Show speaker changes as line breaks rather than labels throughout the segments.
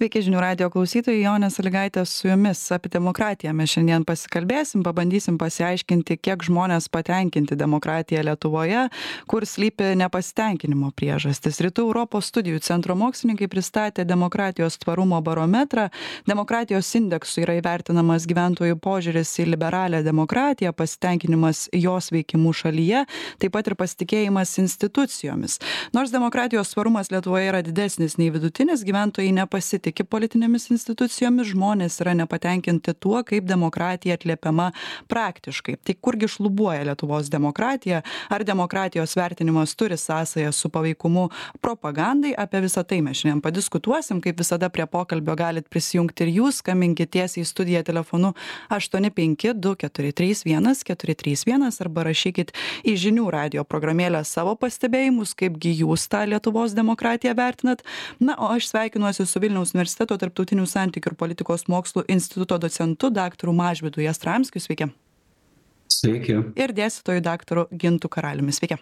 sveiki žinių radijo klausytojai jonė salygaitė su jumis apie demokratiją mes šiandien pasikalbėsim pabandysim pasiaiškinti kiek žmonės patenkinti demokratija lietuvoje kur slypi nepasitenkinimo priežastys rytų europos studijų centro mokslininkai pristatė demokratijos tvarumo barometrą. Demokratijos indeksu yra įvertinamas gyventojų požiūris į liberalią demokratiją pasitenkinimas jos veikimu šalyje taip pat ir pasitikėjimas institucijomis. Nors demokratijos svarumas lietuvoje yra didesnis nei vidutinis gyventojai nepasitiki nepasitiki politinėmis institucijomis žmonės yra nepatenkinti tuo kaip demokratija atliepiama praktiškai. Tai kurgi šlubuoja lietuvos demokratija? Ar demokratijos vertinimas turi sąsają su paveikumu propagandai? Apie visa tai mes šiandien padiskutuosim. Kaip visada prie pokalbio galit prisijungti ir jūs. Skambinkit tiesiai į studiją telefonu aštuoni penki du keturi trys vienas keturi trys vienas arba rašykit į žinių radijo programėlę savo pastebėjimus kaipgi jūs tą lietuvos demokratiją vertinat. Na o aš sveikinuosi su vilniaus universiteto tarptautinių santykių ir politikos mokslų instituto docentu daktaru mažvydu jastramskiu sveiki
Sveiki.
ir dėstytoju daktaru gintu karaliumi sveiki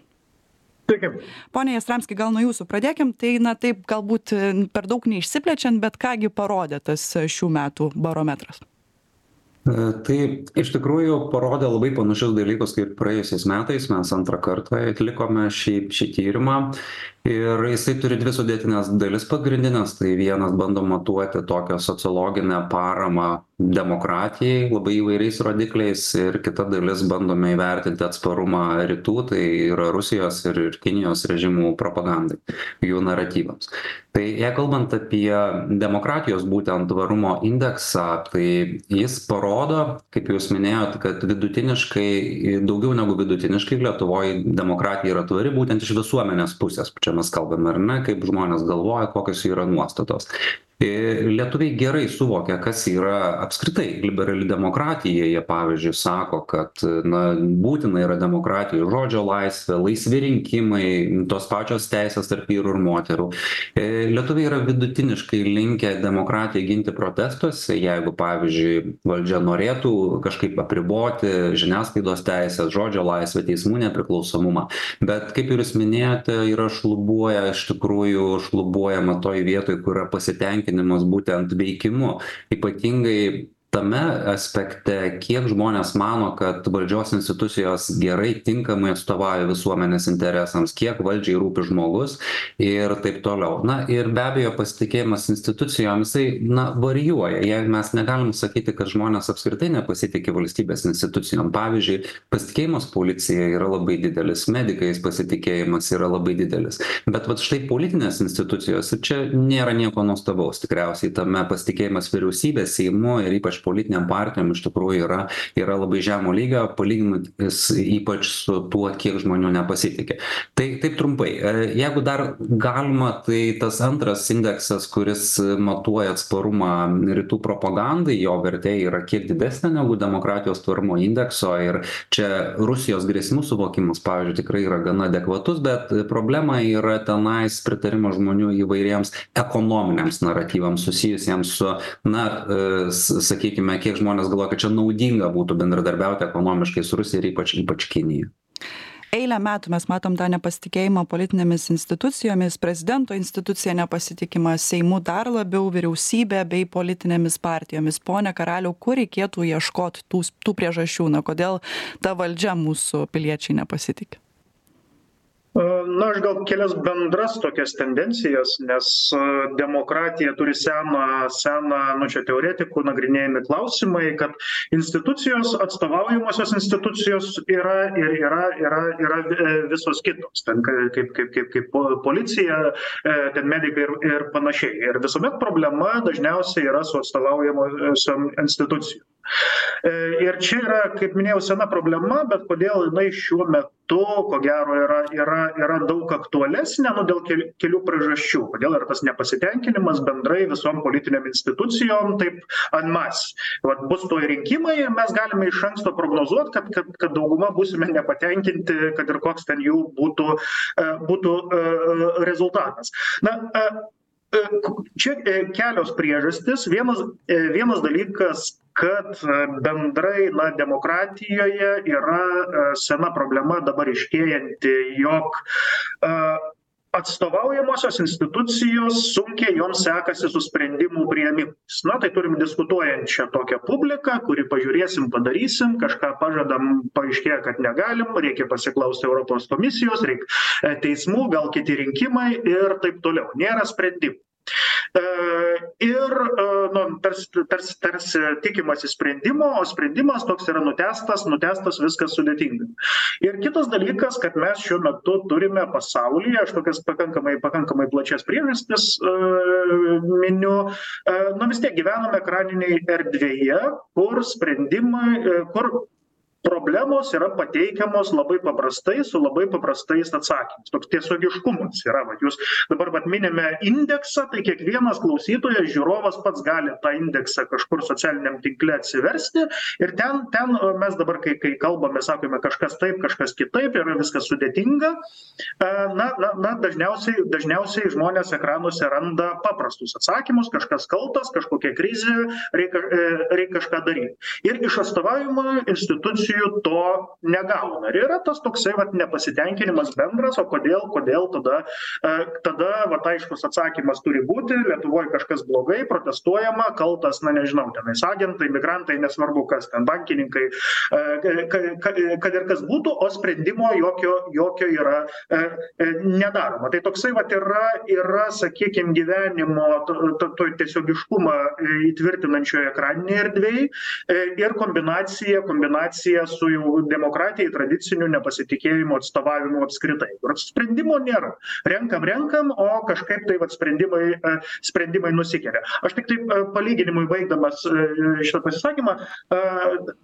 Sveiki.
Pone Jastramski, gal nuo jūsų pradėkim, tai na taip galbūt e, per daug neišsiplečiant, bet kągi parodė tas e, šių metų barometras?
E, tai iš tikrųjų parodė labai panašius dalykus kaip praėjusiais metais. Mes antrą kartą atlikome šį, šį tyrimą ir jisai turi dvi sudėtines dalis pagrindines. Tai vienas bando matuoti tokią sociologinę paramą demokratijai labai įvairiais rodikliais ir kita dalis bandome įvertinti atsparumą rytų tai yra rusijos ir ir kinijos režimų propagandai jų naratyvams. Tai jei kalbant apie demokratijos būtent tvarumo indeksą tai jis parodo kaip jūs minėjot kad vidutiniškai daugiau negu vidutiniškai lietuvoj demokratija yra tvari būtent iš visuomenės pusės čia mes kalbame ar ne kaip žmonės galvoja kokios jų yra nuostatos ir lietuviai gerai suvokia kas yra apskritai liberali demokratija. Jie pavyzdžiui sako kad na būtina yra demokratijoj žodžio laisvė laisvi rinkimai tos pačios teisės tarp vyrų ir moterų. E, lietuviai yra vidutiniškai linkę demokratiją ginti protestuose jeigu pavyzdžiui valdžia norėtų kažkaip apriboti žiniasklaidos teises žodžio laisvę teismų nepriklausomumą. Bet kaip ir jūs minėjote yra šlubuoja iš tikrųjų šlubuojama toj vietoj kur yra pasitenk pasitenkinimas būtent veikimu. Ypatingai tame aspekte kiek žmonės mano kad valdžios institucijos gerai tinkamai atstovauja visuomenės interesams kiek valdžiai rūpi žmogus ir taip toliau. Na ir be abejo pasitikėjimas institucijom jisai na varijuoja. Jei mes negalim sakyti kad žmonės apskritai nepasitiki valstybės institucijom. Pavyzdžiui pasitikėjimas policija yra labai didelis medikais pasitikėjimas yra labai didelis. Bet vat štai politinės institucijos ir čia nėra nieko nuostabaus tikriausiai tame pasitikėjimas vyriausybe seimu ir ypač politinėm partijom iš tikrųjų yra yra labai žemo lygio palyginus ypač su tuo kiek žmonių nepasitiki tai taip trumpai e, jeigu dar galima tai tas antras indeksas kuris matuoja atsparumą rytų propagandai jo vertė yra kiek didesnė negu demokratijos tvarumo indekso ir čia rusijos grėsmių suvokimas pavyzdžiui tikrai yra gana adekvatus bet problema yra tenais pritarimas žmonių įvairiems ekonominiams naratyvams susijusiems su na e, sakykim sakykime kiek žmonės galvoja kad čia naudinga būtų bendradarbiauti ekonomiškai su rusija ir ypač ypač kinija.
Eilę metų mes matom tą nepasitikėjimą politinėmis institucijomis prezidento institucija nepasitikima seimu dar labiau vyriausybe bei politinėmis partijomis. Pone karaliau kur reikėtų ieškot tų tų priežasčių? Na kodėl ta valdžia mūsų piliečiai nepasitiki
na aš gal kelias bendras tokias tendencijas nes demokratija turi seną seną nu čia teoretikų nagrinėjami klausimai kad institucijos atstovaujamosios institucijos yra ir yra yra yra visos kitos. Ten kaip kaip kaip kaip policija ten medikai ir ir panašiai. Ir visuomet problema dažniausiai yra su atstovaujamosiom institucijom ir čia yra kaip minėjau sena problema bet kodėl jinai šiuo metu ko gero yra yra yra daug aktualesnė nu dėl kel kelių priežasčių. Kodėl yra tas nepasitenkinimas bendrai visom politinėm institucijom taip en mas vat bus tuoj rinkimai ir mes galime iš anksto prognozuot kad kad kad dauguma būsime nepatenkinti kad ir koks ten jų būtų būtų rezultatas. Na čia kelios priežastys. Vienas vienas dalykas kad bendrai na demokratijoje yra sena problema dabar ryškėjanti jog atstovaujamosios institucijos sunkiai joms sekasi su sprendimų priėmimais. Na tai turim diskutuojančią tokią publiką kuri pažiūrėsim padarysim kažką pažadam paaiškėja kad negalim reikia pasiklaust europos komisijos reik teismų gal kiti rinkimai ir taip toliau. Nėra sprendimų. E, ir e, nu tarsi tarsi tarsi tikimasi sprendimo o sprendimas toks yra nutęstas nutęstas viskas sudėtinga. Ir kitas dalykas kad mes šiuo metu turime pasaulyje aš tokias pakankamai pakankamai plačias priežastis e, miniu nu vis tiek gyvename ekraninėj erdvėje kur sprendimai kur problemos yra pateikiamos labai paprastai su labai paprastais atsakymais. Toks tiesiogiškumas yra vat jūs dabar vat minime indeksą tai kiekvienas klausytojas žiūrovas pats gali tą indeksą kažkur socialiniam tinkle atsiversti ir ten ten mes dabar kai kai kalbame sakome kažkas taip kažkas kitaip yra viskas sudėtinga a na na na dažniausiai dažniausiai žmonės ekranuose randa paprastus atsakymus kažkas kaltas kažkokia krizė reik e, reik kažką daryt. Ir iš atstovavimo institucijų diskusijų to negauna. Ir yra tas toksai vat nepasitenkinimas bendras o kodėl kodėl tada a tada vat aiškus atsakymas turi būti lietuvoj kažkas blogai protestuojama kaltas na nežinau tenais agentai migrantai nesvarbu kas ten bankininkai a ka ka kad ir kas būtų o sprendimo jokio jokio yra a a nedaroma. Tai toksai vat yra yra sakykim gyvenimo to to tiesiogiškumą įtvirtinančioj ekraninėj erdvėj ir kombinacija kombinacija susiję su jau demokratijai tradiciniu nepasitikėjimu atstovavimu apskritai. Kur sprendimo nėra. Renkam renkam o kažkaip tai vat sprendimai sprendimai nusikelia. Aš tiktai palyginimui baigdamas šitą pasisakymą a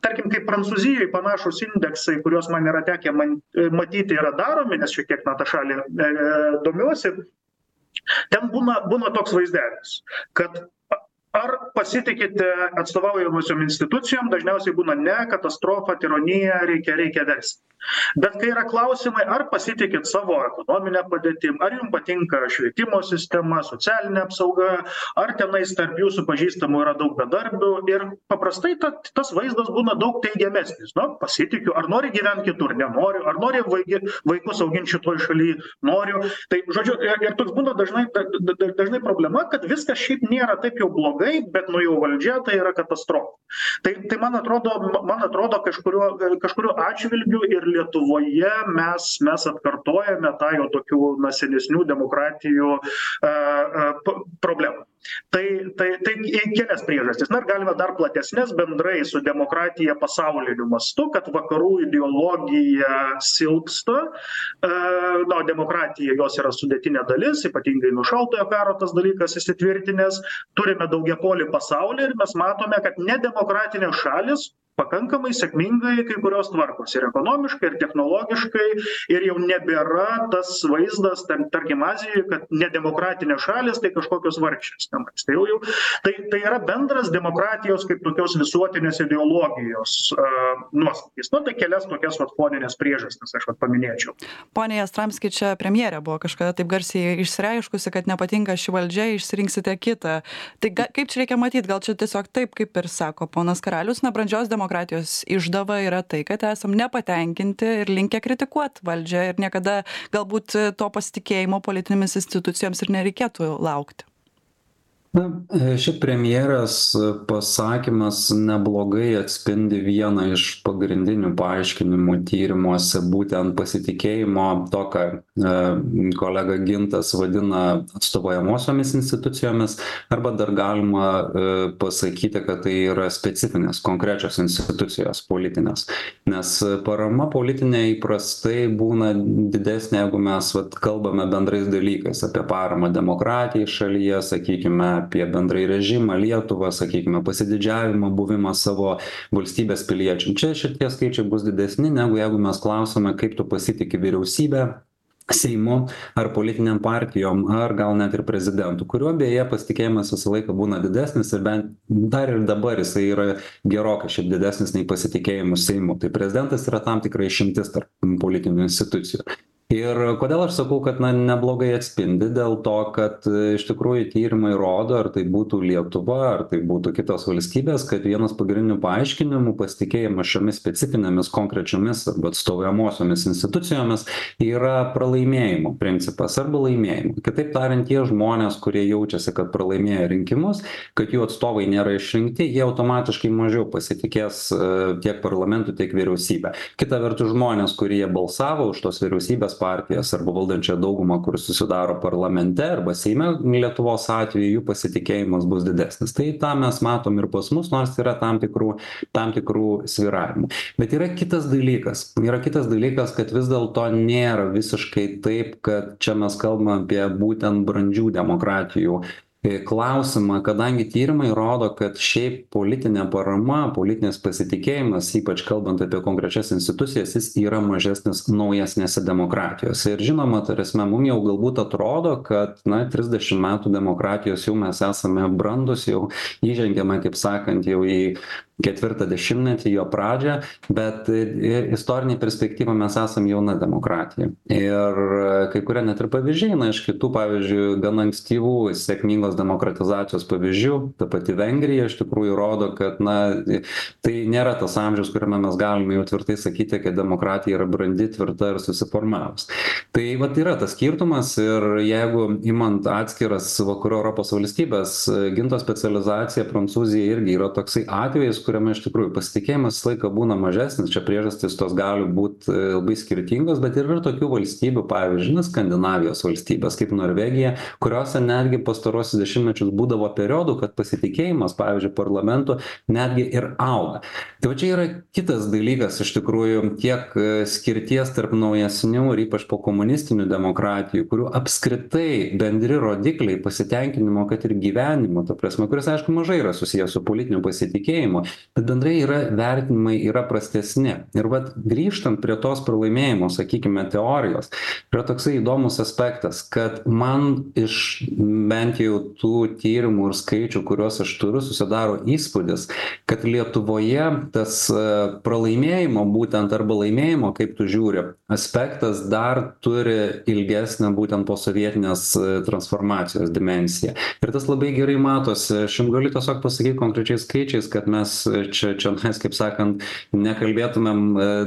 tarkim kaip prancūzijoj panašūs indeksai kuriuos man yra tekę man matyti yra daromi nes šiek tiek na ta šalį e domiuosi ten būna būna toks vaizdelis kad ar pasitikite atstovaujamosiom institucijom? Dažniausiai būna ne katastrofa tironija reikia reikia versti bet kai yra klausimai ar pasitikit savo ekonomine padėtim ar jum patinka švietimo sistema socialinė apsauga ar tenais tarp jūsų pažįstamų yra daug bedarbių ir paprastai ta tas vaizdas būna daug teigiamesnis. Na pasitikiu ar nori gyvent kitur? Nenoriu. Ar nori vaigi vaikus augint šitoj šaly? Noriu. Tai žodžiu ir ir toks būna dažnai da da dažnai problema kad viskas šiaip nėra taip jau blogai bet nu jau valdžia tai yra katastrofa. Tai tai man atrodo man atrodo kažkuriuo kažkuriuo atžvilgiu ir lietuvoje mes mes atkartojame tą jau tokių na senesnių demokratijų a a problemą. Tai tai tai kelias priežastis. Na ir galime dar platesnes bendrai su demokratija pasauliniu mastu kad vakarų ideologija silpsta a na o demokratija jos yra sudėtinė dalis ypatingai nuo šaltojo karo tas dalykas įsitvirtinęs. Turime daugiapolį pasaulį ir mes matome kad nedemokratinės šalys pakankamai sėkmingai kai kurios tvarkosi ir ekonomiškai ir technologiškai ir jau nebėra tas vaizdas ten tarkim azijoj kad nedemokratinės šalys tai kažkokios vargšės tenais. Tai jau jau tai tai yra bendras demokratijos kaip tokios visuotinės ideologijos a nuostolis nu tai kelias tokias vat fonines priežastis aš vat paminėčiau.
Pone jastramski čia premjerė buvo kažkada taip garsiai išsireiškusi kad nepatinka ši valdžia išsirinksite kitą. Tai ga kaip čia reikia matyt? Gal čia tiesiog taip kaip ir sako ponas karalius? Na brandžios demo demokratijos išdava yra tai kad esam nepatenkinti ir linkę kritikuot valdžią ir niekada galbūt to pasitikėjimo politinėmis institucijoms ir nereikėtų laukti
na šiaip premjerės pasakymas neblogai atspindi vieną iš pagrindinių paaiškinimų tyrimuose būtent pasitikėjimo to ką e kolega gintas vadina atstovaujamosios institucijomis arba dar galima e pasakyti kad tai yra specifinės konkrečios institucijos politinės. Nes parama politinė įprastai būna didesnė jeigu mes vat kalbame bendrais dalykais apie paramą demokratijai šalyje sakykime apie bendrai režimą lietuvą sakykime pasididžiavimą buvimą savo valstybės piliečiu čia šitie skaičiai bus didesni negu jeigu mes klausiame kaip tu pasitiki vyriausybe seimu ar politinėm partijom ar gal net ir prezidentu kuriuo beje pasitikėjimas visą laiką būna didesnis ir bent dar ir dabar jisai yra gerokai šiaip didesnis nei pasitikėjimu seimu. Tai prezidentas yra tam tikra išimtis tarp politinių institucijų ir kodėl aš sakau kad na neblogai atspindi? Dėl to kad iš tikrųjų tyrimai rodo ar tai būtų lietuva ar tai būtų kitos valstybės kad vienas pagrindinių paaiškinimų pasitikėjimas šiomis specifinėmis konkrečiomis arba atstovaujamosiomis institucijomis yra pralaimėjimo principas arba laimėjimo kitaip tariant tie žmonės kurie jaučiasi kad pralaimėjo rinkimus kad jų atstovai nėra išrinkti jie automatiškai mažiau pasitikės tiek parlamentu tiek vyriausybe kita vertus žmonės kurie balsavo už tos vyriausybės partijas arba valdančiąją daugumą kuri susidaro parlamente arba seime lietuvos atveju jų pasitikėjimas bus didesnis. Tai tą mes matom ir pas mus nors yra tam tikrų tam tikrų svyravimų. Bet yra kitas dalykas. Yra kitas dalykas kad vis dėlto nėra visiškai taip kad čia mes kalbam apie būtent brandžių demokratijų klausimą kadangi tyrimai rodo kad šiaip politinė parama politinis pasitikėjimas ypač kalbant apie konkrečias institucijas jis yra mažesnis naujesnėse demokratijose. Ir žinoma ta prasme mum jau galbūt atrodo kad na trisdešim metų demokratijos jau mes esame brandūs jau įžengėme kaip sakant jau į ketvirtą dešimtmetį jo pradžią bet istorinėj perspektyvoj mes esam jauna demokratija. Ir kai kurie net ir pavyzdžiai na iš kitų pavyzdžiui gana ankstyvų sėkmingos demokratizacijos pavyzdžių ta pati vengrija iš tikrųjų rodo kad na tai nėra tas amžius kuriame mes galime jau tvirtai sakyti kad demokratija yra brandi tvirta ir susiformavus. Tai vat yra tas skirtumas ir jeigu imant atskiras vakarų europos valstybes ginto specializacija prancūzija irgi yra toksai atvejis kuriame iš tikrųjų pasitikėjimas visą laiką būna mažesnis čia priežastys tos gali būt labai skirtingos bet yra ir tokių valstybių pavyzdžiui na skandinavijos valstybės kaip norvegija kuriose netgi pastaruosius dešimtmečius būdavo periodų kad pasitikėjimas pavyzdžiui parlamentu netgi ir auga. Tai va čia yra kitas dalykas iš tikrųjų tiek skirties tarp naujesnių ir ypač pokomunistinių demokratijų kurių apskritai bendri rodikliai pasitenkinimo kad ir gyvenimo ta prasme kuris aišku mažai yra susijęs su politiniu pasitikėjimu bet bendrai yra vertinimai yra prastesni. Ir vat grįžtant prie tos pralaimėjimo sakykime teorijos yra toksai įdomus aspektas kad man iš bent jau tų tyrimų ir skaičių kuriuos aš turiu susidaro įspūdis kad lietuvoje tas pralaimėjimo būtent arba laimėjimo kaip tu žiūri aspektas dar turi ilgesnę būtent posovietinės transformacijos dimensiją. Ir tas labai gerai matosi. Aš jum galiu tiesiog pasakyt konkrečiais skaičiais kad mes čia čionais kaip sakant nekalbėtumėm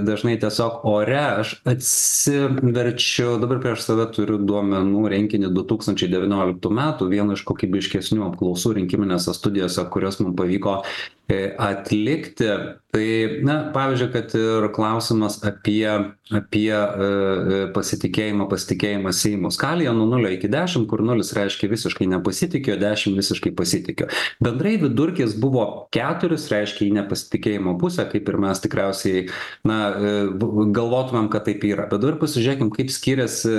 dažnai tiesiog ore. Aš atsiverčiu dabar prieš save turiu duomenų rinkinį du tūkstančiai devynioliktų metų vieną iš kokybiškesnių apklausų rinkiminėse studijose kurias mum pavyko atlikti. Tai na pavyzdžiui kad ir klausimas apie apie pasitikėjimą pasitikėjimą seimu. Skalėje nuo nulio iki dešim kur nulis reiškia visiškai nepasitikiu o dešim visiškai pasitikiu bendrai vidurkis buvo keturis reiškia į nepasitikėjimo pusę kaip ir mes tikriausiai na galvotumėm kad taip yra. Bet dabar pasižiūrėkim kaip skiriasi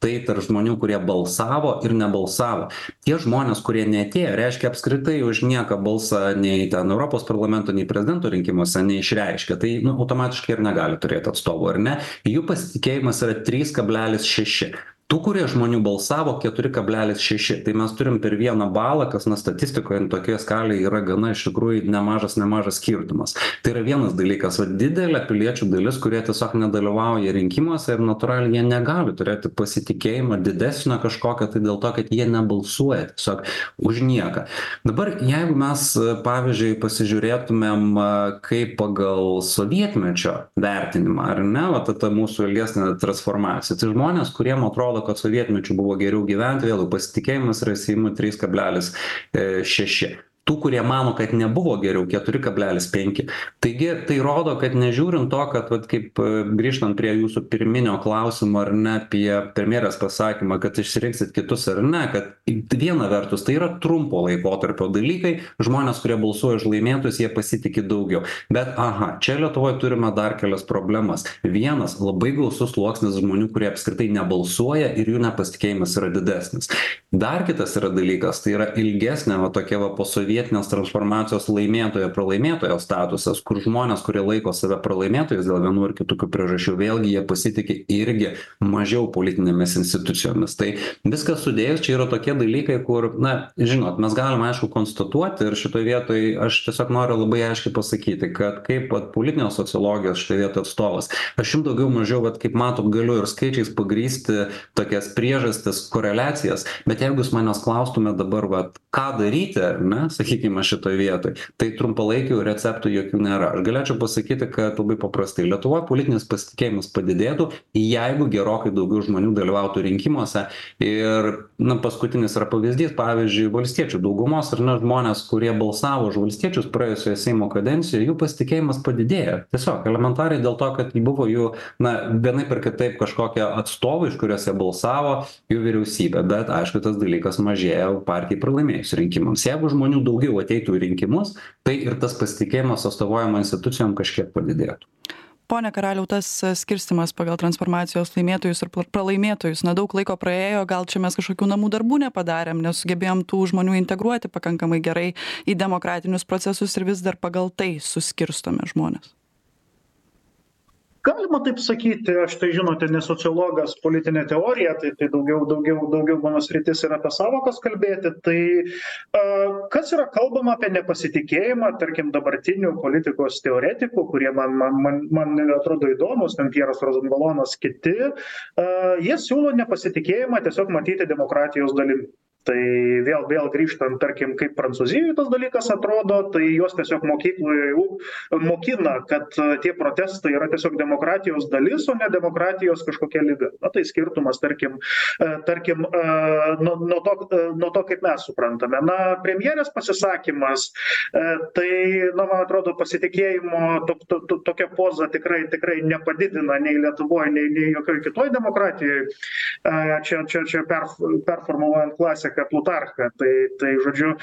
tai tarp žmonių kurie balsavo ir nebalsavo. Tie žmonės kurie neatėjo reiškia apskritai už nieką balsą nei ten europos parlamento nei prezidento rinkimuose neišreiškė tai nu automatiškai ir negali turėt atstovų ar ne? Jų pasitikėjimas yra trys kablelis šeši tų kurie žmonių balsavo keturi kablelis šeši. Tai mes turim per vieną balą kas na statistikoje tokioje skalėje yra gana iš tikrųjų nemažas nemažas skirtumas. Tai yra vienas dalykas vat didelė piliečių dalis kurie tiesiog nedalyvauja rinkimuose ir natūraliai jie negali turėti pasitikėjimo didesnio kažkokio tai dėl to kad jie nebalsuoja tiesiog už nieką. Dabar jeigu mes pavyzdžiui pasižiūrėtumėm kaip pagal sovietmečio vertinimą ar ne va ta ta mūsų ilgesnė transformacija tai žmonės kuriem atrodo kad sovietmečiu buvo geriau gyvent vėl pasitikėjimas yra seimu trys kablelis šeši tų kurie mano kad nebuvo geriau keturi kablelis penki. Taigi tai rodo kad nežiūrint to kad vat kaip grįžtant prie jūsų pirminio klausimo ar ne apie premjerės pasakymą kad išsirinksit kitus ar ne kad viena vertus tai yra trumpo laikotarpio dalykai žmonės kurie balsuoja už laimėtojus jie pasitiki daugiau. Bet aha čia lietuvoj turime dar kelias problemas. Vienas labai gausus sluoksnis žmonių kurie apskritai nebalsuoja ir jų nepasitikėjimas yra didesnis. Dar kitas yra dalykas tai yra ilgesnė va tokia va posovietinė pilietinės transformacijos laimėtojo pralaimėtojo statusas kur žmonės kurie laiko save pralaimėtojais dėl vienų ar kitokių priežasčių vėlgi jie pasitiki irgi mažiau politinėmis institucijomis. Tai viską sudėjus čia yra tokie dalykai kur na žinot mes galim aišku konstatuoti ir šitoj vietoj aš tiesiog noriu labai aiškiai pasakyti kad kaip vat politinės sociologijos šitoj vietoj atstovas aš jum daugiau mažiau vat kaip matot galiu ir skaičiais pagrįsti tokias priežastis koreliacijas bet jeigu jūs manęs klaustumėt dabar vat ką daryti ar ne sakykime šitoj vietoj. Tai trumpalaikių receptų jokių nėra. Aš galėčiau pasakyti kad labai paprastai. Lietuvoj politinis pasitikėjimas padidėtų jeigu gerokai daugiau žmonių dalyvautų rinkimuose. Ir na paskutinis yra pavyzdys pavyzdžiui valstiečių daugumos ar ne žmonės kurie balsavo už valstiečius praėjusioje seimo kadencijoj jų pasitikėjimas padidėjo. Tiesiog elementariai dėl to kad buvo jų na vienaip ar kitaip kažkokie atstovai už kuriuos jie balsavo jų vyriausybė. Bet aišku tas dalykas mažėja partijai pralaimėjus rinkimams. Jeigu žmonių daugiau ateitų į rinkimus tai ir tas pasitikėjimas atstovaujamom institucijom kažkiek padidėtų.
Pone karaliau tas skirstymas pagal transformacijos laimėtojus ir pralaimėtojus na daug laiko praėjo gal čia mes kažkokių namų darbų nepadarėm nesugebėjom tų žmonių integruoti pakankamai gerai į demokratinius procesus ir vis dar pagal tai suskirstome žmones
galima taip sakyti aš tai žinote ne sociologas politinė teorija tai tai daugiau daugiau daugiau mano sritis yra apie sąvokas kalbėti. Tai a kas yra kalbama apie nepasitikėjimą tarkim dabartinių politikos teoretikų kurie man man man man atrodo įdomūs ten pjeras rozanbalonas kiti a jie siūlo nepasitikėjimą tiesiog matyti demokratijos dalimi tai vėl vėl grįžtant tarkim kaip prancūzijoj tas dalykas atrodo tai juos tiesiog mokykloj jau mokina kad tie protestai yra tiesiog demokratijos dalis o ne demokratijos kažkokia liga na tai skirtumas tarkim tarkim nuo nuo to nuo to kaip mes suprantame. Na premjerės pasisakymas tai na man atrodo pasitikėjimo to to tokia poza tikrai tikrai nepadidina nei lietuvoj nei nei jokioj kitoj demokratijoj. Čia čia čia per performuluojant klasę pasaką plutarchą. Tai tai žodžiu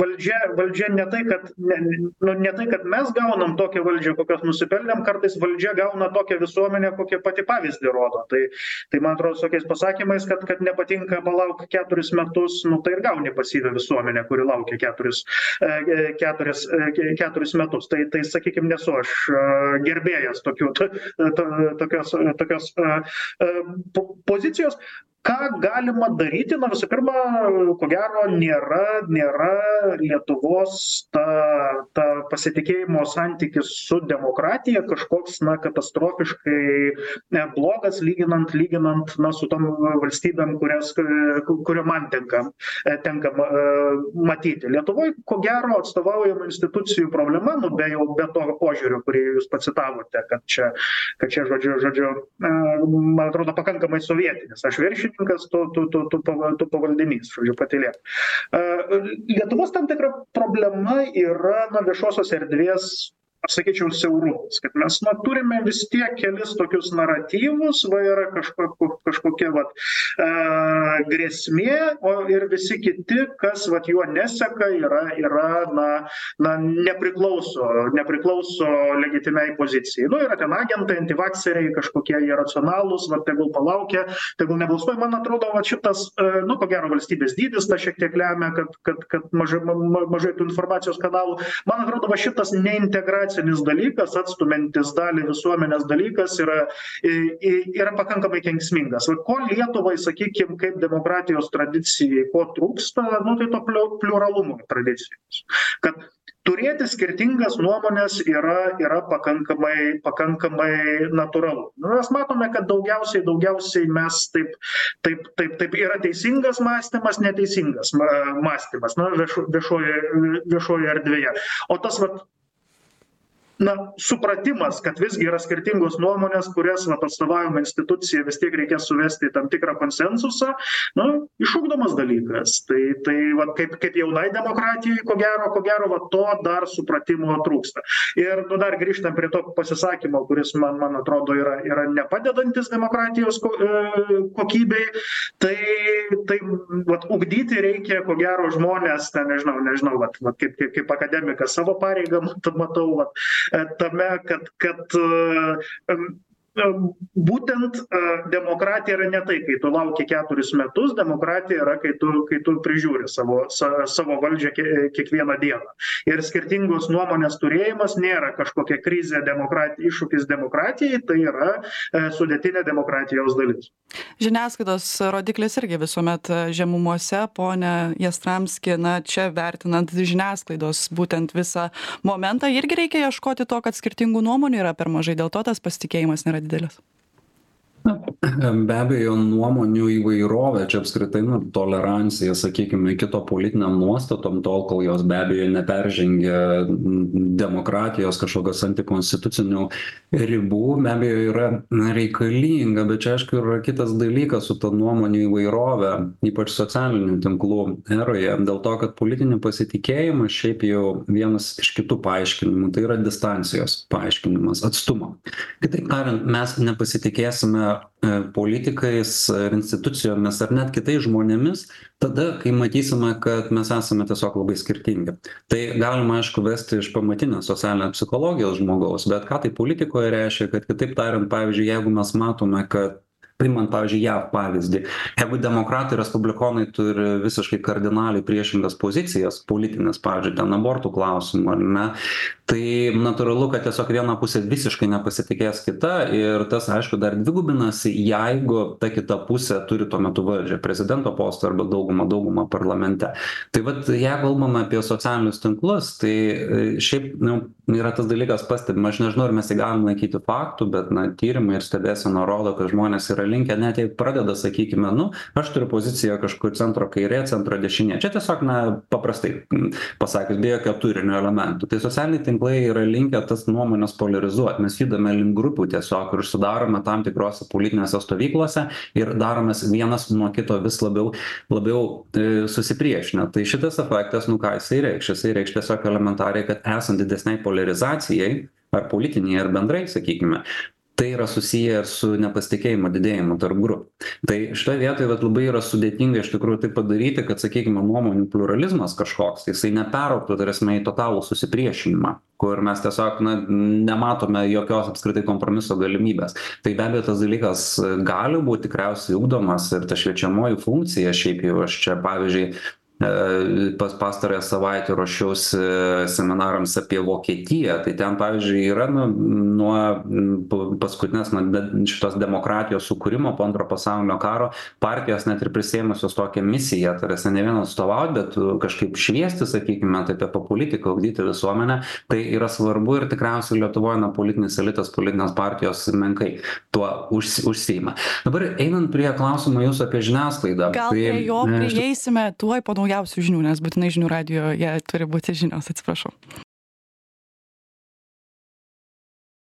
valdžia valdžia ne tai kad ne nu ne tai kad mes gaunam tokią valdžią kokios nusipelnėm kartais valdžia gauna tokią visuomenę kokia pati pavyzdį rodo. Tai tai man atrodo tokiais pasakymais kad kad nepatinka palauk keturis metus nu tai ir gauni pasyvią visuomenę kuri laukia keturis keturis keturis metus. Tai tai sakykim nesu aš gerbėjas tokių tokios tokios pozicijos ką galima daryti? Na visų pirma ko gero nėra nėra lietuvos ta ta pasitikėjimo santykis su demokratija kažkoks na katastrofiškai blogas lyginant lyginant na su tom valstybėm kurias kuriom man tenka tenka matyti. Lietuvoj ko gero atstovaujamų institucijų problema nu be jau be to požiūrio kurį jūs pacitavote kad čia kad čia žodžiu žodžiu man atrodo pakankamai sovietinis. Aš viršinikas tu tu tu tu tu pavaldinys žodžiu patylėk lietuvos tam tikra problema yra na viešosios erdvės aš sakyčiau siaurumas kad mes na turime vis tiek kelis tokius naratyvus va yra kažko kažkokia vat grėsmė o ir visi kiti kas vat juo neseka yra yra na na nepriklauso nepriklauso legitimiai pozicijai. Nu yra ten agentai antivakseriai kažkokie jie racionalūs va tegul palaukia tegul nebalsuoja. Man atrodo vat šitas nu ko gero valstybės dydis tą šiek tiek lemia kad kad kad mažai mažai tų informacijos kanalų. Man atrodo va šitas neintegracija emocinis dalykas atstumiantis dalį visuomenės dalykas yra yra pakankamai kenksmingas. Vat ko lietuvai sakykim kaip demokratijos tradicijai ko trūksta nu tai to pliuralumo tradicijos. Kad turėti skirtingas nuomones yra yra pakankamai pakankamai natūralu. Nu mes matome kad daugiausiai daugiausiai mes taip taip taip taip yra teisingas mąstymas neteisingas mąstymas na vieš viešojoj viešojoje erdvėje. O tas vat na supratimas kad visgi yra skirtingos nuomonės kurias vat atstovaujama institucija vis tiek reikės suvesti į tam tikrą konsensusą nu išugdomas dalykas. Tai tai vat kaip kaip jaunai demokratijai ko gero ko gero va to dar supratimo trūksta. Ir nu dar grįžtant prie to pasisakymo kuris man man atrodo yra yra nepadedantis demokratijos ko kokybei. Tai tai vat ugdyti reikia ko gero žmones ten nežinau nežinau vat vat kaip kaip kaip akademikas savo pareigą matau vat tame kad kad būtent demokratija yra ne tai kai tu lauki keturis metus demokratija yra kai tu kai tu prižiūri savo sa savo valdžią kiekvieną dieną. Ir skirtingos nuomonės turėjimas nėra kažkokia krizė demokrat iššūkis demokratijai tai yra sudėtinė demokratijos dalis.
Žiniasklaidos rodiklis irgi visuomet žemumose pone jastramski na čia vertinant žiniasklaidos būtent visą momentą irgi reikia ieškoti to kad skirtingų nuomonių yra per mažai. Dėl to tas pasitikėjimas nėra didelis
na be abejo nuomonių įvairovė čia apskritai nu tolerancija sakykime kito politinėm nuostatom tol kol jos be abejo neperžengia demokratijos kažkokios antikonstitucinių ribų be abejo yra na reikalinga bet čia aišku yra kitas dalykas su ta nuomonių įvairove ypač socialinių tinklų eroje dėl to kad politinį pasitikėjimą šiaip jau vienas iš kitų paaiškinimų tai yra distancijos paaiškinimas atstumo. Kitaip tariant mes nepasitikėsime politikais ar institucijomis ar net kitais žmonėmis tada kai matysime kad mes esame tiesiog labai skirtingi. Tai galima aišku vesti iš pamatinės socialinės psichologijos žmogaus bet ką tai politikoje reiškia kad kitaip tariant pavyzdžiui jeigu mes matome kad priimant pavyzdžiui jav pavyzdį jeigu demokratai respublikonai turi visiškai kardinaliai priešingas pozicijas politines pavyzdžiui ten abortų klausimu ar ne tai natūralu kad tiesiog viena pusė visiškai nepasitikės kita ir tas aišku dar dvigubinasi jeigu ta kita pusė turi tuo metu valdžią prezidento postą arba daugumą daugumą parlamente. Tai vat jeigu kalbam apie socialinius tinklus tai šiaip nu yra tas dalykas pastebima aš nežinau ar mes tai galim laikyti faktu bet na tyrimai ir stebėsena rodo kad žmonės yra linkę net jei pradeda sakykime nu aš turiu poziciją kažkur centro kairė centro dešinė. Čia tiesiog na paprastai pasakius be jokio turinio elementų. Tai socialiniai tinklai yra linkę tas nuomones poliarizuot mes judame link grupių tiesiog ir sudarome tam tikrose politinėse stovyklose ir daromės vienas nuo kito vis labiau labiau susipriešinę tai šitas efektas nu ką jisai reikš? Jisai reikš tiesiog elementariai kad esant didesnei poliarizacijai ar politinei ar bendrai sakykime tai yra susiję ir su nepasitikėjimo didėjimu tarp grupių. Tai šitoj vietoj vat labai yra sudėtinga iš tikrųjų tai padaryti kad sakykime nuomonių pliuralizmas kažkoks tai jisai neperaugtų ta prasme į totalų susipriešinimą kur mes tiesiog na nematome jokios apskritai kompromiso galimybės. Tai be abejo tas dalykas gali būt tikriausiai ugdomas ir ta šviečiamoji funkcija šiaip jau aš čia pavyzdžiui pas pastarąją savaitę ruošiausi seminarams apie vokietiją. Tai ten pavyzdžiui yra nu nuo paskutinės na šitos demokratijos sukūrimo po antro pasaulinio karo partijos net ir prisiėmusios tokią misiją ta prasme ne vien atstovaut bet kažkaip šviesti sakykime taip apie politiką ugdyti visuomenę. Tai yra svarbu ir tikriausiai lietuvoj na politinis elitas politinės partijos menkai tuo užsi užsiima. Dabar einant prie klausimo jūsų apie žiniasklaidą
gal prie jo prieisime tuoj po naujausių žinių nes būtinai žinių radijoje turi būti žinios atsiprašau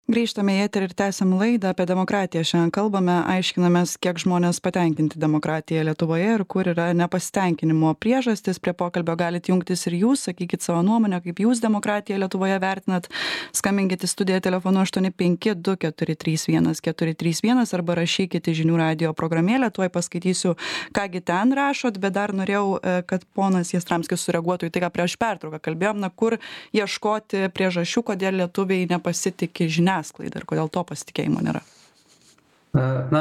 grįžtame į eterį ir tęsiam laidą apie demokratiją. Šiandien kalbame aiškinamės kiek žmonės patenkinti demokratija lietuvoje ir kur yra nepasitenkinimo priežastys prie pokalbio galit jungtis ir jūs sakykit savo nuomonę kaip jūs demokratiją lietuvoje vertinat. Skambinkit į studiją telefonu aštuoni penki du keturi trys vienas keturi trys vienas arba rašykit į žinių radijo programėlę. Tuoj paskaitysiu ką gi ten rašot bet dar norėjau kad ponas jastramskis sureaguotų į tai ką prieš pertrauką kalbėjom. Na kur ieškoti priežasčių kodėl lietuviai nepasitiki žinia žiniasklaida ir kodėl to pasitikėjimo nėra?
Na,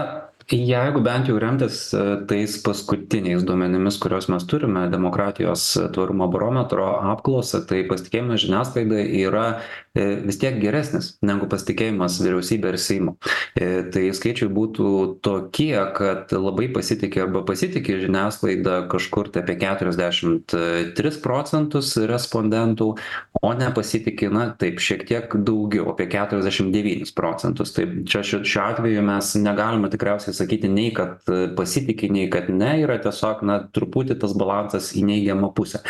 jeigu bent jau remtis tais paskutiniais duomenimis, kuriuos mes turime, demokratijos tvarumo barometro apklausą, tai pasitikėjimas žiniasklaida yra vis tiek geresnis negu pasitikėjimas vyriausybė ir Seimo. Tai skaičiai būtų tokie, kad labai pasitikė arba pasitikė žiniasklaida kažkur tai apie 43 procentus respondentų, o nepasitikė, na taip, šiek tiek daugiau, apie 49 procentus. Tai čia šiuo atveju mes negalime tikriausiai sakyti nei, kad pasitikė, nei, kad ne, yra tiesiog, na, truputį tas balansas į neigiamą pusę.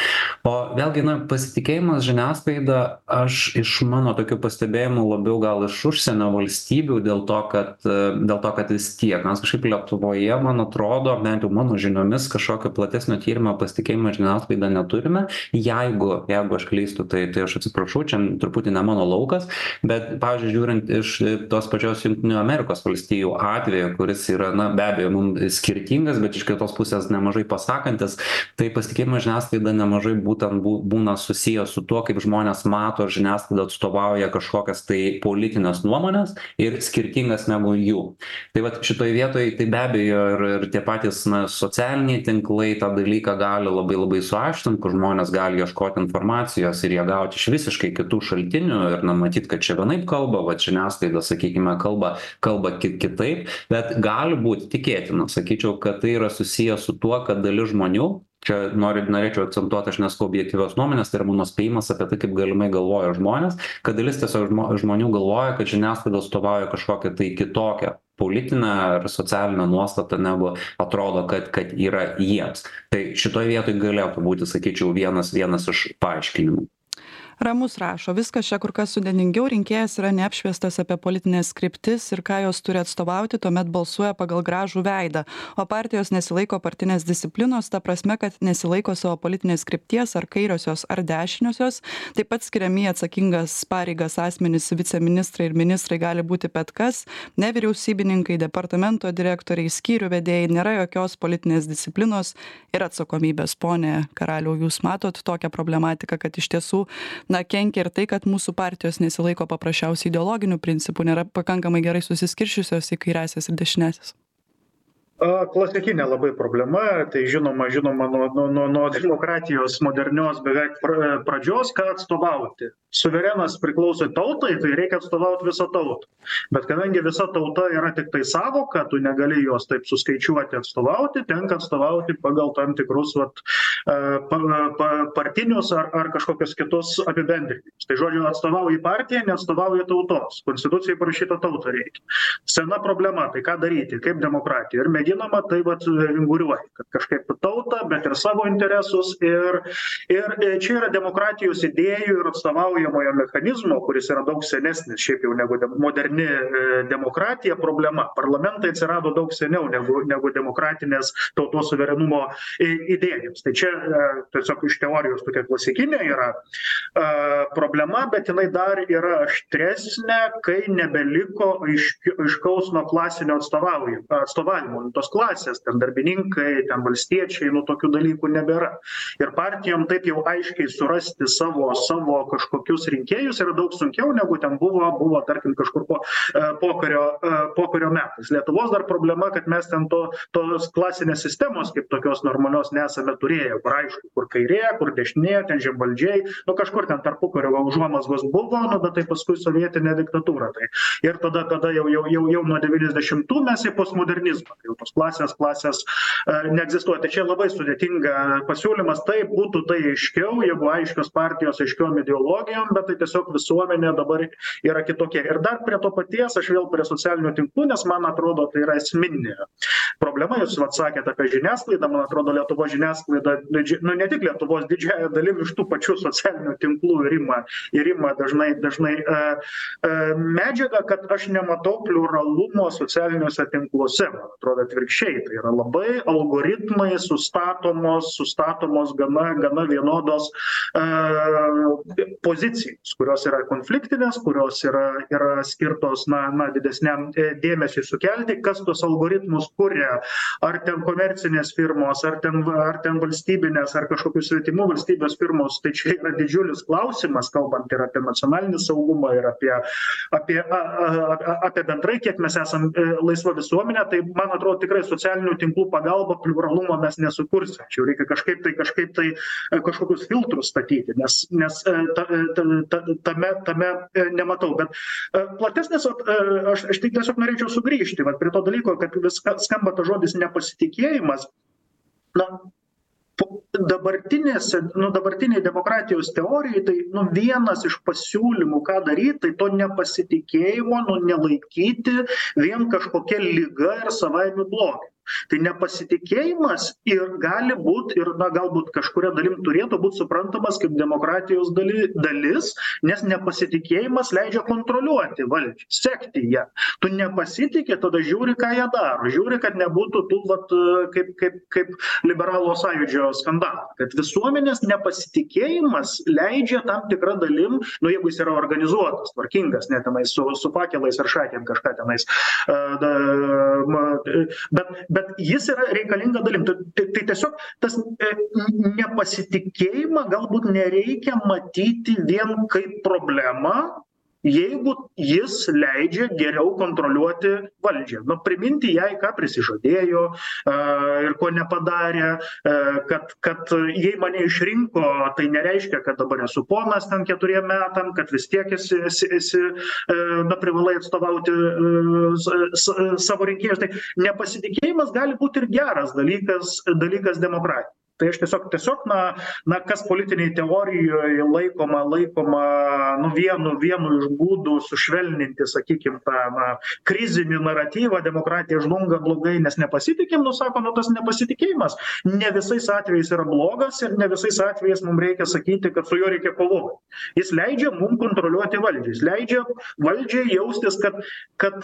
O vėlgi, na, pasitikėjimas žiniasklaida, aš iš mano tokių pastebėjimų labiau gal iš užsienio valstybių dėl to kad dėl to kad vis tiek mes kažkaip lietuvoje man atrodo bent jau mano žiniomis kažkokio platesnio tyrimo pasitikėjimo žiniasklaida neturime. Jeigu jeigu aš klystu tai tai aš atsiprašau čia truputį ne mano laukas bet pavyzdžiui žiūrint iš tos pačios jungtinių amerikos valstijų atvejo kuris yra na be abejo mum skirtingas bet iš kitos pusės nemažai pasakantis tai pasitikėjimas žiniasklaida nemažai būtent bū būna susijęs su tuo kaip žmonės mato ar žiniasklaida atstovauja kažkokias tai politines nuomones ir skirtingas negu jų. Tai vat šitoj vietoj tai be abejo ir ir tie patys na socialiniai tinklai tą dalyką gali labai labai suaštrint kur žmonės gali ieškot informacijos ir ją gaut iš visiškai kitų šaltinių ir na matyt kad čia vienaip kalba vat žiniasklaida sakykime kalba kalba ki kitaip bet gali būt tikėtina. Sakyčiau kad tai yra susiję su tuo kad dalis žmonių čia noriu norėčiau akcentuot aš nesakau objektyvios nuomonės tai yra mano spėjimas apie tai kaip galimai galvoja žmonės kad dalis tiesiog žmo žmonių galvoja kad žiniasklaida atstovauja kažkokią tai kitokią politinę ar socialinę nuostatą negu atrodo kad kad yra jiems. Tai šitoj vietoj galėtų būti sakyčiau vienas vienas iš paaiškinimų
ramus rašo viskas čia kur kas sudėtingiau rinkėjas yra neapšviestas apie politines kryptis ir ką jos turi atstovauti tuomet balsuoja pagal gražų veidą. O partijos nesilaiko partinės disciplinos ta prasme kad nesilaiko savo politinės krypties ar kairiosios ar dešiniosios. Taip pat skiriami į atsakingas pareigas asmenys viceministrai ir ministrai gali būti bet kas. Nevyriausybininkai departamento direktoriai skyrių vedėjai nėra jokios politinės disciplinos ir atsakomybės. Pone karaliau jūs matot tokią problematiką kad iš tiesų na kenkia ir tai kad mūsų partijos nesilaiko paprasčiausiai ideologinių principų nėra pakankamai gerai susiskirsčiusios į kairiąsias ir dešiniąsias
klasikinė labai problema tai žinoma žinoma nuo nuo nuo nuo demokratijos modernios beveik pra pradžios ką atstovauti. Suverenas priklauso tautai tai reikia atstovaut visą tautą. Bet kadangi visa tauta yra tiktai sąvoka tu negali jos taip suskaičiuoti atstovauti tenka atstovauti pagal tam tikrus vat pa pa partinius ar ar kažkokius kitus apibendrinimus. Tai žodžiu atstovauji partiją neatstovauji tautos. Konstitucijoj parašyta tautą reikia. Sena problema tai ką daryti? Kaip demokratija? Ir mėginama tai vat vinguriuoja kad kažkaip tautą bet ir savo interesus ir ir čia yra demokratijos idėjų ir atstovaujamojo mechanizmo kuris yra daug senesnis šiaip jau negu moderni demokratija problema. Parlamentai atsirado daug seniau negu negu demokratinės tautos suverenumo i idėjos. Tai čia tiesiog iš teorijos tokia klasikinė yra a problema bet jinai dar yra aštresnė kai nebeliko aiški aiškaus nuo klasinio atstovaujam atstovavimo tos klasės ten darbininkai ten valstiečiai nu tokių dalykų nebėra. Ir partijom taip jau aiškiai surasti savo savo kažkokius rinkėjus yra daug sunkiau negu ten buvo buvo tarkim kažkur po pokario pokario metais. Lietuvos dar problema kad mes ten to tos klasinės sistemos kaip tokios normalios nesame turėję kur aišku kur kairė kur dešinė ten žemvaldžiai nu kažkur ten tarpukario užuomazgos buvo nu bet tai paskui sovietinė diktatūra tai. Ir tada kada jau jau jau jau nuo devyniasdešimtų mes į postmodernizmą jau tos klasės klasės neegzistuoja. Tai čia labai sudėtinga pasiūlymas. Taip būtų tai aiškiau jeigu aiškios partijos aiškiom ideologijom bet tai tiesiog visuomenė dabar yra kitokia. Ir dar prie to paties aš vėl prie socialinių tinklų nes man atrodo tai yra esminė problema. Jūs vat sakėt apie žiniasklaidą. Man atrodo lietuvos žiniasklaida didži nu ne tik lietuvos didžiąja dalim iš tų pačių socialinių tinklų ir ima ir ima dažnai dažnai a a medžiagą kad aš nematau pliuralumo socialiniuose tinkluose man atrodo atvirkščiai. Tai yra labai algoritmai sustatomos sustatomos gana gana vienodos a pozicijos kurios yra konfliktinės kurios yra yra skirtos na na didesniam dėmesiui sukelti kas tuos algoritmus kuria. Ar ten komercinės firmos ar ten ar ten valstybinės ar kažkokių svetimų valstybės firmos. Tai čia yra didžiulis klausimas kalbant ir apie nacionalinį saugumą ir apie apie a a apie bendrai kiek mes esam laisva visuomenė. Tai man atrodo tikrai socialinių tinklų pagalba pliuralumo mes nesukursim čia jau reikia kažkaip tai kažkaip tai kažkokius filtrus statyti nes nes ta ta ta tame tame nematau. Bet platesnis vat aš aš tik tiesiog norėčiau sugrįžti vat prie to dalyko kad vis skamba tas žodis nepasitikėjimas. Na dabartinėse nu dabartinėj demokratijos teorijoj tai nu vienas iš pasiūlymų ką daryt tai to nepasitikėjimo nu nelaikyti vien kažkokia liga ir savaime blogiu tai nepasitikėjimas ir gali būt ir na galbūt kažkuria dalim turėtų būt suprantamas kaip demokratijos dali dalis nes nepasitikėjimas leidžia kontroliuoti valdžią sekti ją. Tu nepasitiki tada žiūri ką jie daro. Žiūri kad nebūtų tų vat kaip kaip kaip liberalų sąjūdžio skandalų kad visuomenės nepasitikėjimas leidžia tam tikra dalim nu jeigu jis yra organizuotas tvarkingas ne tenais su su fakelais ir šakėm kažką tenais a da ma bet bet jis yra reikalinga dalim. Tai tai tiesiog tas e nepasitikėjimą galbūt nereikia matyti vien kaip problemą jeigu jis leidžia geriau kontroliuoti valdžią. Nu priminti jai ką prisižadėjo a ir ko nepadarė a kad kad jei mane išrinko tai nereiškia kad dabar esu ponas ten keturiem metam kad vis tiek esi esi esi a na privalai atstovauti s savo rinkėjus. Tai nepasitikėjimas gali būt ir geras dalykas dalykas demokratijai tai aš tiesiog tiesiog na na kas politinėj teorijoj laikoma laikoma nu vienu vienu iš būdų sušvelninti sakykim tą na krizinį naratyvą demokratija žlunga blogai nes nepasitikim nu sako nu tas nepasitikėjimas ne visais atvejais yra blogas ir ne visais atvejais mum reikia sakyti kad su juo reikia kovot jis leidžia mum kontroliuoti valdžią jis leidžia valdžiai jaustis kad kad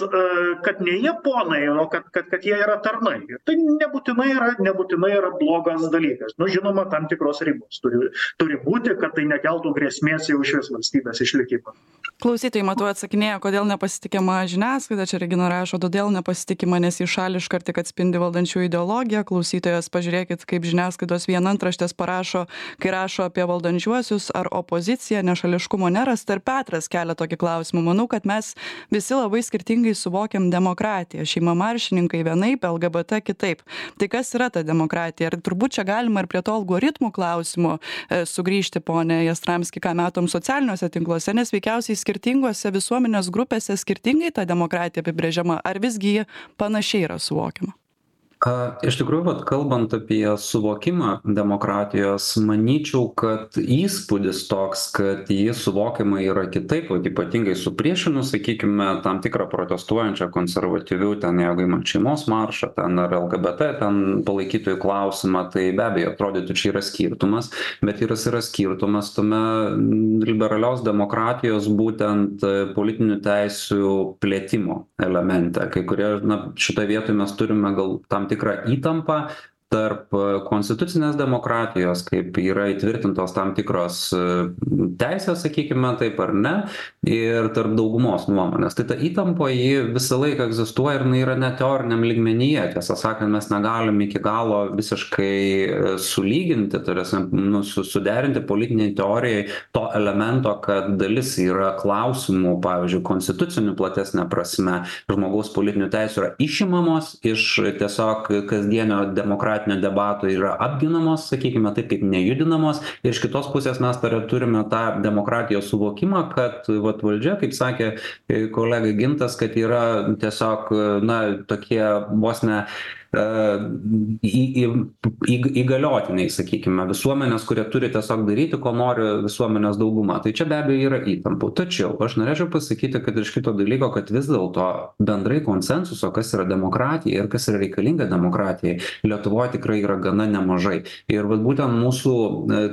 kad ne jie ponai o kad kad kad jie yra tarnai. Ir tai nebūtinai yra nebūtinai yra blogas dalykas dalykas. Nu žinoma tam tikros ribos turi turi būti kad tai nekeltų grėsmės jau išvis valstybės išlikimui
klausytojai matau atsakinėja kodėl nepasitikima žiniasklaida čia regina rašo todėl nepasitikima nes ji šališka ir tik atspindi valdančiųjų ideologiją. Klausytojas pažiūrėkit kaip žiniasklaidos vien antraštės parašo kai rašo apie valdančiuosius ar opoziciją nešališkumo nerasta? Ir petras kelia tokį klausimą. Manau kad mes visi labai skirtingai suvokiam demokratiją. Šeima maršininkai vienaip lgbt kitaip. Tai kas yra ta demokratija? Ir turbūt čia galima ir prie to algoritmų klausimo sugrįžti pone jastramski ką matom socialiniuose tinkluose nes veikiausiai skirtingose visuomenės grupėse skirtingai ta demokratija apibrėžiama. Ar visgi ji panašiai yra suvokiama
a iš tikrųjų vat kalbant apie suvokimą demokratijos manyčiau kad įspūdis toks kad ji suvokiama yra kitaip vat ypatingai supriešinus sakykime tam tikrą protestuojančią konservatyvių ten jeigu imant šeimos maršą ten ar lgbt ten palaikytojų klausimą tai be abejo atrodytų čia yra skirtumas bet yra yra skirtumas tame liberalios demokratijos būtent politinių teisių plėtimo elemente. Kai kurie na šitoj vietoj mes turime gal tam tikrą įtampą tarp konstitucinės demokratijos kaip yra įtvirtintos tam tikros teisės sakykime taip ar ne ir tarp daugumos nuomonės. Tai ta įtampa ji visą laiką egzistuoja ir jinai yra net teoriniam lygmenyje. Tiesą sakant mes negalim iki galo visiškai sulyginti ta prasme nu su suderinti politinėj teorijoj to elemento kad dalis yra klausimų pavyzdžiui konstitucinių platesne prasme žmogaus politinių teisių yra išimamos iš tiesiog kasdienio demokratinio debato yra apginamos sakykime taip kaip nejudinamos. Ir iš kitos pusės mes dar turime tą demokratijos suvokimą kad vat valdžia kaip sakė kolega gintas kad yra tiesiog na tokie vos ne į į įg įgaliotiniai sakykime visuomenės kurie turi tiesiog daryti ko nori visuomenės dauguma. Tai čia be abejo yra įtampų. Tačiau aš norėčiau pasakyti kad iš kito dalyko kad vis dėlto bendrai konsensuso kas yra demokratija ir kas yra reikalinga demokratijai lietuvoj tikrai yra gana nemažai. Ir vat būtent mūsų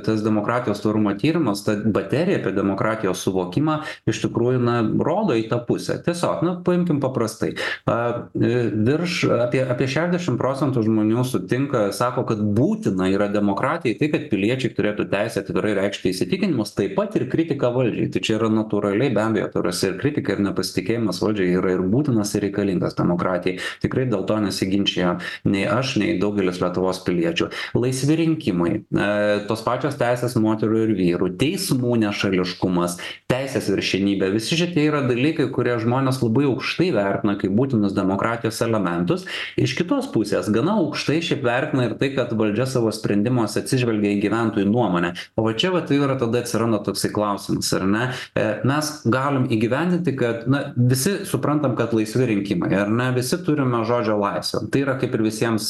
tas demokratijos tvarumo tyrimas ta baterija apie demokratijos suvokimą iš tikrųjų na rodo į tą pusę. Tiesiog na paimkim paprastai. A virš apie apie šešdešim procentų žmonių sutinka sako kad būtina yra demokratijai tai kad piliečiai turėtų teisę atvirai reikšti įsitikinimus taip pat ir kritika valdžiai. Tai čia yra natūraliai be abejo ta prasme ir kritika ir nepasitikėjimas valdžia yra ir būtinas ir reikalingas demokratijai. Tikrai dėl to nesiginčija nei aš nei daugelis lietuvos piliečių. Laisvi rinkimai e tos pačios teisės moterų ir vyrų teismų nešališkumas teisės viršenybė visi šitie yra dalykai kurie žmonės labai aukštai vertina kaip būtinus demokratijos elementus. Iš kitos pusės gana aukštai šiaip vertina ir tai kad valdžia savo sprendimuose atsižvelgia į gyventojų nuomonę. O va čia vat yra tada atsiranda toksai klausimas ar ne? E mes galim įgyvendinti kad na visi suprantam kad laisvi rinkimai ar ne? Visi turime žodžio laisvę. Tai yra kaip ir visiems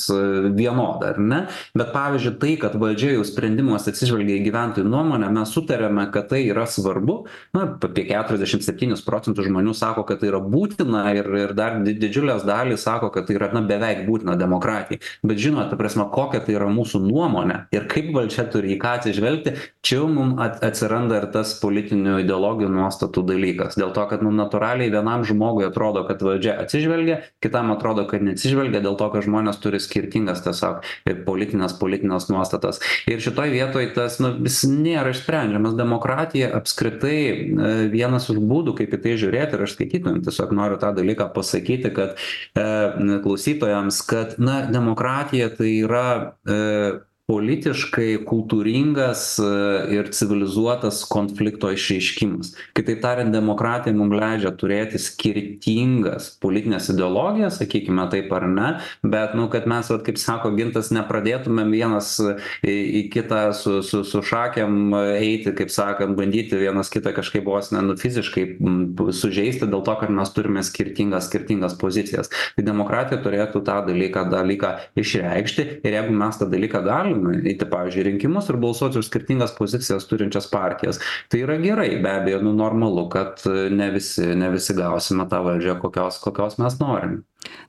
vienoda ar ne? Bet pavyzdžiui tai kad valdžia jau sprendimuose atsižvelgia į gyventojų nuomonę mes sutariame kad tai yra svarbu. Na apie keturiasdešim septynis procentus žmonių sako kad tai yra būtina ir ir dar di didžiulės dalys sako kad tai yra na beveik būtina demokratijai. Bet žinot ta prasme kokia tai yra mūsų nuomonė ir kaip valdžia turi į ką atsižvelgti čia jau mum at atsiranda ir tas politinių ideologijų nuostatų dalykas. Dėl to kad nu natūraliai vienam žmogui atrodo kad valdžia atsižvelgia kitam atrodo kad neatsižvelgia dėl to kad žmonės turi skirtingas tiesiog ir politines politines nuostatas. Ir šitoj vietoj tas nu jis nėra išsprendžiamas. Demokratija apskritai e, vienas iš būdų kaip į tai žiūrėti ir aš skaitytojam tiesiog noriu tą dalyką pasakyti kad e, klausytojams kad na demokratija tai yra e, politiškai kultūringas e, ir civilizuotas konflikto išreiškimas. Kitaip tariant demokratija mum leidžia turėti skirtingas politines ideologijas sakykime taip ar ne bet nu kad mes vat kaip sako gintas nepradėtumėm vienas į į kitą su su su šakėm eiti kaip sakant bandyti vienas kitą kažkaip vos ne nu fiziškai sužeisti dėl to kad mes turime skirtingas skirtingas pozicijas. Tai demokratija turėtų tą dalyką dalyką išreikšti ir jeigu mes tą dalyką galim galima eiti pavyzdžiui į rinkimus ir balsuoti už skirtingas pozicijas turinčias partijas. Tai yra gerai be abejo nu normalu kad ne visi ne visi gausime tą valdžią kokios kokios mes norim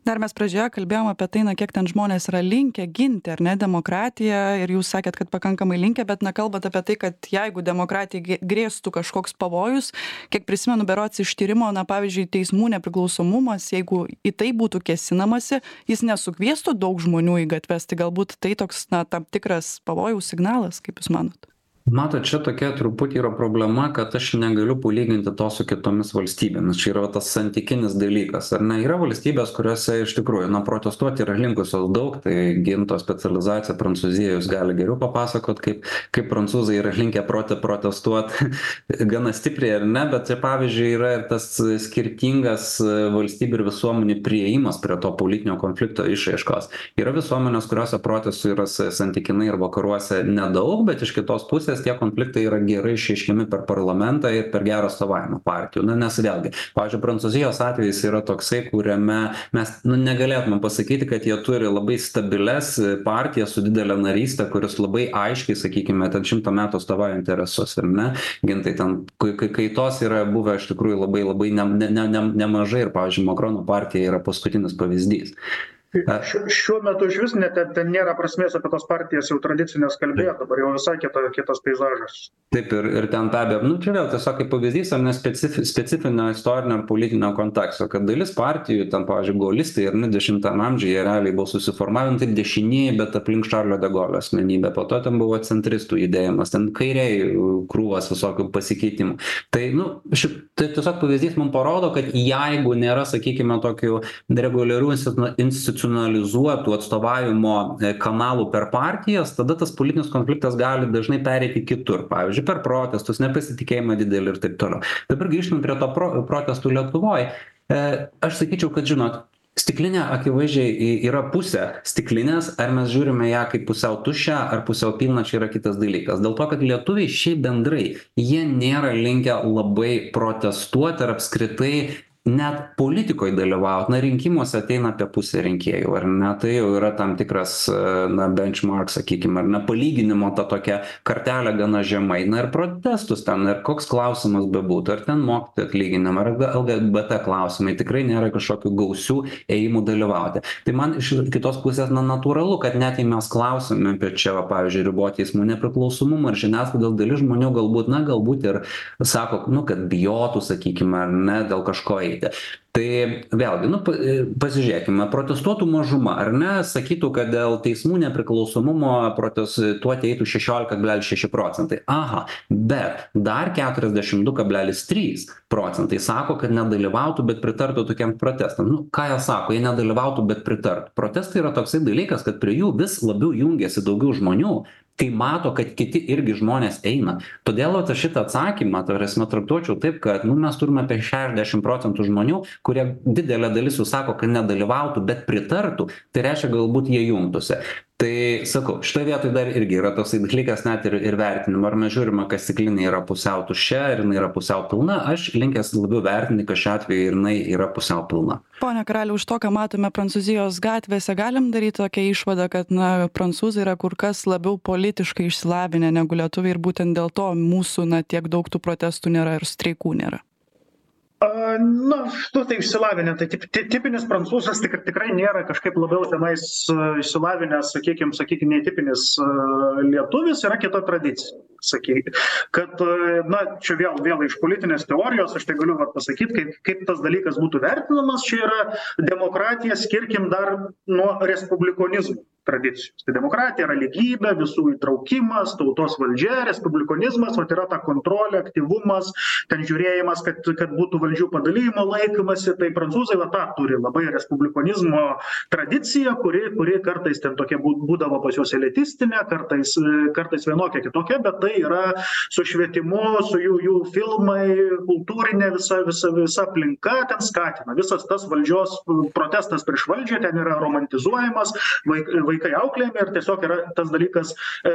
dar mes pradžioje kalbėjom apie tai na kiek ten žmonės yra linkę ginti ar ne demokratiją ir jūs sakėt kad pakankamai linkę bet na kalbat apie tai kad jeigu demokratijai grėstų kažkoks pavojus kiek prisimenu berods iš tyrimo na pavyzdžiui teismų nepriklausomumas jeigu į tai būtų kėsinamasi jis nesukviestų daug žmonių į gatves tai galbūt tai toks na tam tikras pavojaus signalas kaip jūs manot
matot čia tokia truputį yra problema kad aš negaliu palyginti to su kitomis valstybėmis. Čia yra va tas santykinis dalykas ar ne? Yra valstybės kuriose iš tikrųjų na protestuoti yra linkusios daug tai ginto specializacija prancūzijoj jūs gali geriau papasakot kaip kaip prancūzai yra linkę prote protestuot gana stipriai ar ne? Bet čia pavyzdžiui yra ir tas skirtingas valstybių ir visuomenių priėjimas prie to politinio konflikto išraiškos. Yra visuomenės kuriose protestų yra santykinai ir vakaruose nedaug bet iš kitos pusės tie konfliktai yra gerai išreiškiami per parlamentą ir per gerą atstovavimą partijų. Na nes vėlgi pavyzdžiui prancūzijos atvejis yra toksai kuriame mes nu negalėtumėm pasakyti kad jie turi labai stabilias partijas su didele naryste kurios labai aiškiai sakykime ten šimtą metų atstovauja interesus ar ne? Gintai ten kai kai kaitos yra buvę iš tikrųjų labai labai ne ne ne nemažai ir pavyzdžiui makrono partija yra paskutinis pavyzdys
šiuo šiuo metu išvis net ten nėra prasmės apie tas partijas jau tradicines kalbėt dabar jau visai kita kitas peizažas.
Taip ir ir ten be nu čia vėl tiesiog kaip pavyzdys ar ne specifi specifinio istorinio ir politinio konteksto kad dalis partijų ten pavyzdžiui golistai ar ne dešimtam amžiuje realiai buvo susiformavę nu taip dešinieji bet aplink šarlio de golio asmenybę po to ten buvo centristų judėjimas ten kairėj krūvos visokių pasikeitimų. Tai nu ši tai tiesiog pavyzdys mum parodo kad jeigu nėra sakykime tokių reguliarių institu institu institucionalizuotų atstovavimo e, kanalų per partijas tada tas politinis konfliktas gali dažnai pereiti kitur. Pavyzdžiui per protestus nepasitikėjimą didelį ir taip toliau. Dabar grįžtant prie to pro protestų lietuvoj e, aš sakyčiau kad žinot stiklinė akivaizdžiai yra pusė stiklinės ar mes žiūrime ją kaip pusiau tuščią ar pusiau pilną čia yra kitas dalykas. Dėl to kad lietuviai šiaip bendrai jie nėra linkę labai protestuot ar apskritai net politikoj dalyvaut na rinkimuose ateina apie pusė rinkėjų ar ne? Tai jau yra tam tikras na benchmark sakykim ar ne? Palyginimo ta tokia kartelė gana žemai. Na ir protestus ten ir koks klausimas bebūtų ar ten mokytojų atlyginimai ar lgbt klausimai tikrai nėra kažkokių gausių ėjimų dalyvauti. Tai man iš kitos pusės na natūralu kad net jei mes klausiame apie čia va pavyzdžiui ribot teismų nepriklausomumą ir žiniasklaidos dalis žmonių galbūt na galbūt ir sako nu kad bijotų sakykime ar ne dėl kažko eiti pasikeitė tai vėlgi nu pasižiūrėkime protestuotų mažuma ar ne sakytų kad dėl teismų nepriklausomumo protestuoti eitų šešiolika kablelis šeši procentai. Aha bet dar keturiasdešim du kablelis trys procentai sako kad nedalyvautų bet pritartų tokiem protestam. Nu ką jie sako jie nedalyvautų bet pritartų. Protestai yra toksai dalykas kad prie jų vis labiau jungiasi daugiau žmonių kai mato kad kiti irgi žmonės eina. Todėl vat aš šitą atsakymą ta prasme traktuočiau taip kad nu mes turim apie šešiasdešim procentų žmonių kurie didelė dalis jų sako kad nedalyvautų bet pritartų. Tai reiškia galbūt jie jungtųsi tai sakau šitoj vietoj dar irgi yra toksai dalykas net ir ir vertinimo. Ar mes žiūrime kad stiklinė yra pusiau tuščia ar jinai yra pusiau pilna? Aš linkęs labiau vertinti kad šiuo atveju jinai yra pusiau pilna.
Pone karaliau iš to ką matome prancūzijos gatvėse galim daryt tokią išvadą kad na prancūzai yra kur kas labiau politiškai išsilavinę negu lietuviai ir būtent dėl to mūsų na tiek daug tų protestų nėra ir streikų nėra
a na nu tai išsilavinę tai tip ti tipinis prancūzas tik tikrai nėra kažkaip labiau tenais išsilavinęs sakykim sakykim nei tipinis lietuvis yra kita tradicija sakyk. Kad na čia vėl vėl iš politinės teorijos aš tai galiu vat pasakyt kaip kaip tas dalykas būtų vertinamas čia yra demokratiją skirkim dar nuo respublikonizmo tradicijos. Tai demokratija yra lygybė visų įtraukimas tautos valdžia respublikonizmas vat yra ta kontrolė aktyvumas ten žiūrėjimas kad kad būtų valdžių padalijimo laikomasi tai prancūzai va tą turi labai respublikonizmo tradiciją kuri kuri kartais ten tokia bū būdavo pas juos elitistinė kartais kartais vienokia kitokia bet tai yra su švietimu su jų jų filmai kultūrinė visa visa visa aplinka ten skatina. Visas tas valdžios protestas prieš valdžią ten yra romantizuojamas vaik vaikai auklėjami ir tiesiog yra tas dalykas e,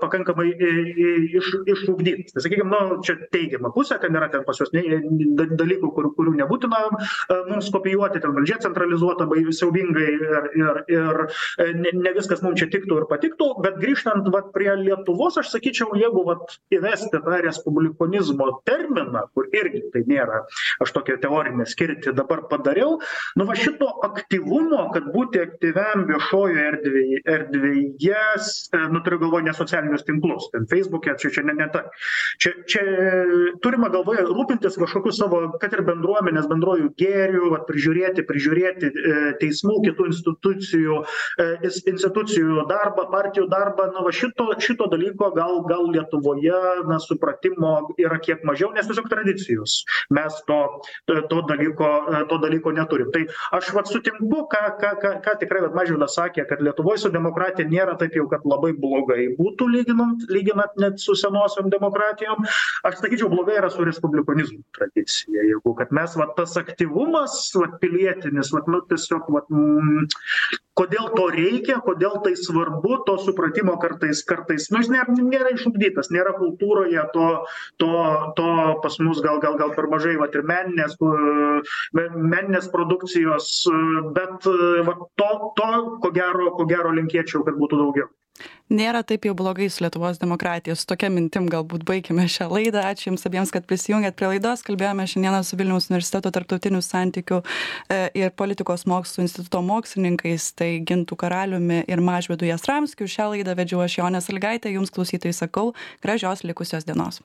pakankamai i, i, iš, išugdytas. Tai sakykime, nu, čia teigiama pusė, ten yra ten pas juos dalykų, kur, kurių nebūtina e, mums kopijuoti, ten valdžia centralizuota, bai siaubingai ir, ir, ir e, ne, ne viskas mums čia tiktų ir patiktų, bet grįžtant vat, prie Lietuvos, aš sakyčiau, jeigu vat, įvesti tą respublikonizmo terminą, kur irgi tai nėra, aš tokią teorinę skirti dabar padariau, nu va šito aktyvumo, kad būti aktyviam viešojoje erdvėje erdvėj erdvėje e, nu turiu galvoj ne socialinius tinklus ten feisbuke čia čia ne ne ta. Čia čia turima galvoje rūpintis kažkokiu savo kad ir bendruomenės bendruoju gėriu vat prižiūrėti prižiūrėti e, teismų kitų institucijų e, institucijų darbą partijų darbą. Na va šito šito dalyko gal gal lietuvoje na supratimo yra kiek mažiau nes tiesiog tradicijos. Mes to to dalyko to dalyko neturim. Tai aš vat sutinku ką ką ką ką tikrai mažvydas sakė kad lietuvoj lietuvoj su demokratija nėra taip jau kad labai blogai būtų lyginant lyginant net su senosiom demokratijom. Aš sakyčiau blogai yra su respublikonizmo tradicija. Jeigu kad mes vat tas aktyvumas vat pilietinis vat nu tiesiog vat mm, kodėl to reikia kodėl tai svarbu to supratimo kartais kartais nu jis ne nėra išugdytas nėra kultūroje to to to pas mus gal gal gal per mažai vat ir meninės meninės produkcijos bet vat to to ko gero ko gero linkėčiau kad būtų daugiau.
Nėra taip jau blogai su lietuvos demokratija. Su tokia mintim galbūt baikime šią laidą. Ačiū jums abiems kad prisijungėt prie laidos. Kalbėjome šiandieną su vilniaus universiteto tarptautinių santykių e, ir politikos mokslų instituto mokslininkais tai gintu karaliumi ir mažvydu jastramskiu. Šią laidą vedžiau aš jonė sąlygaitė. Jums klausytojai sakau gražios likusios dienos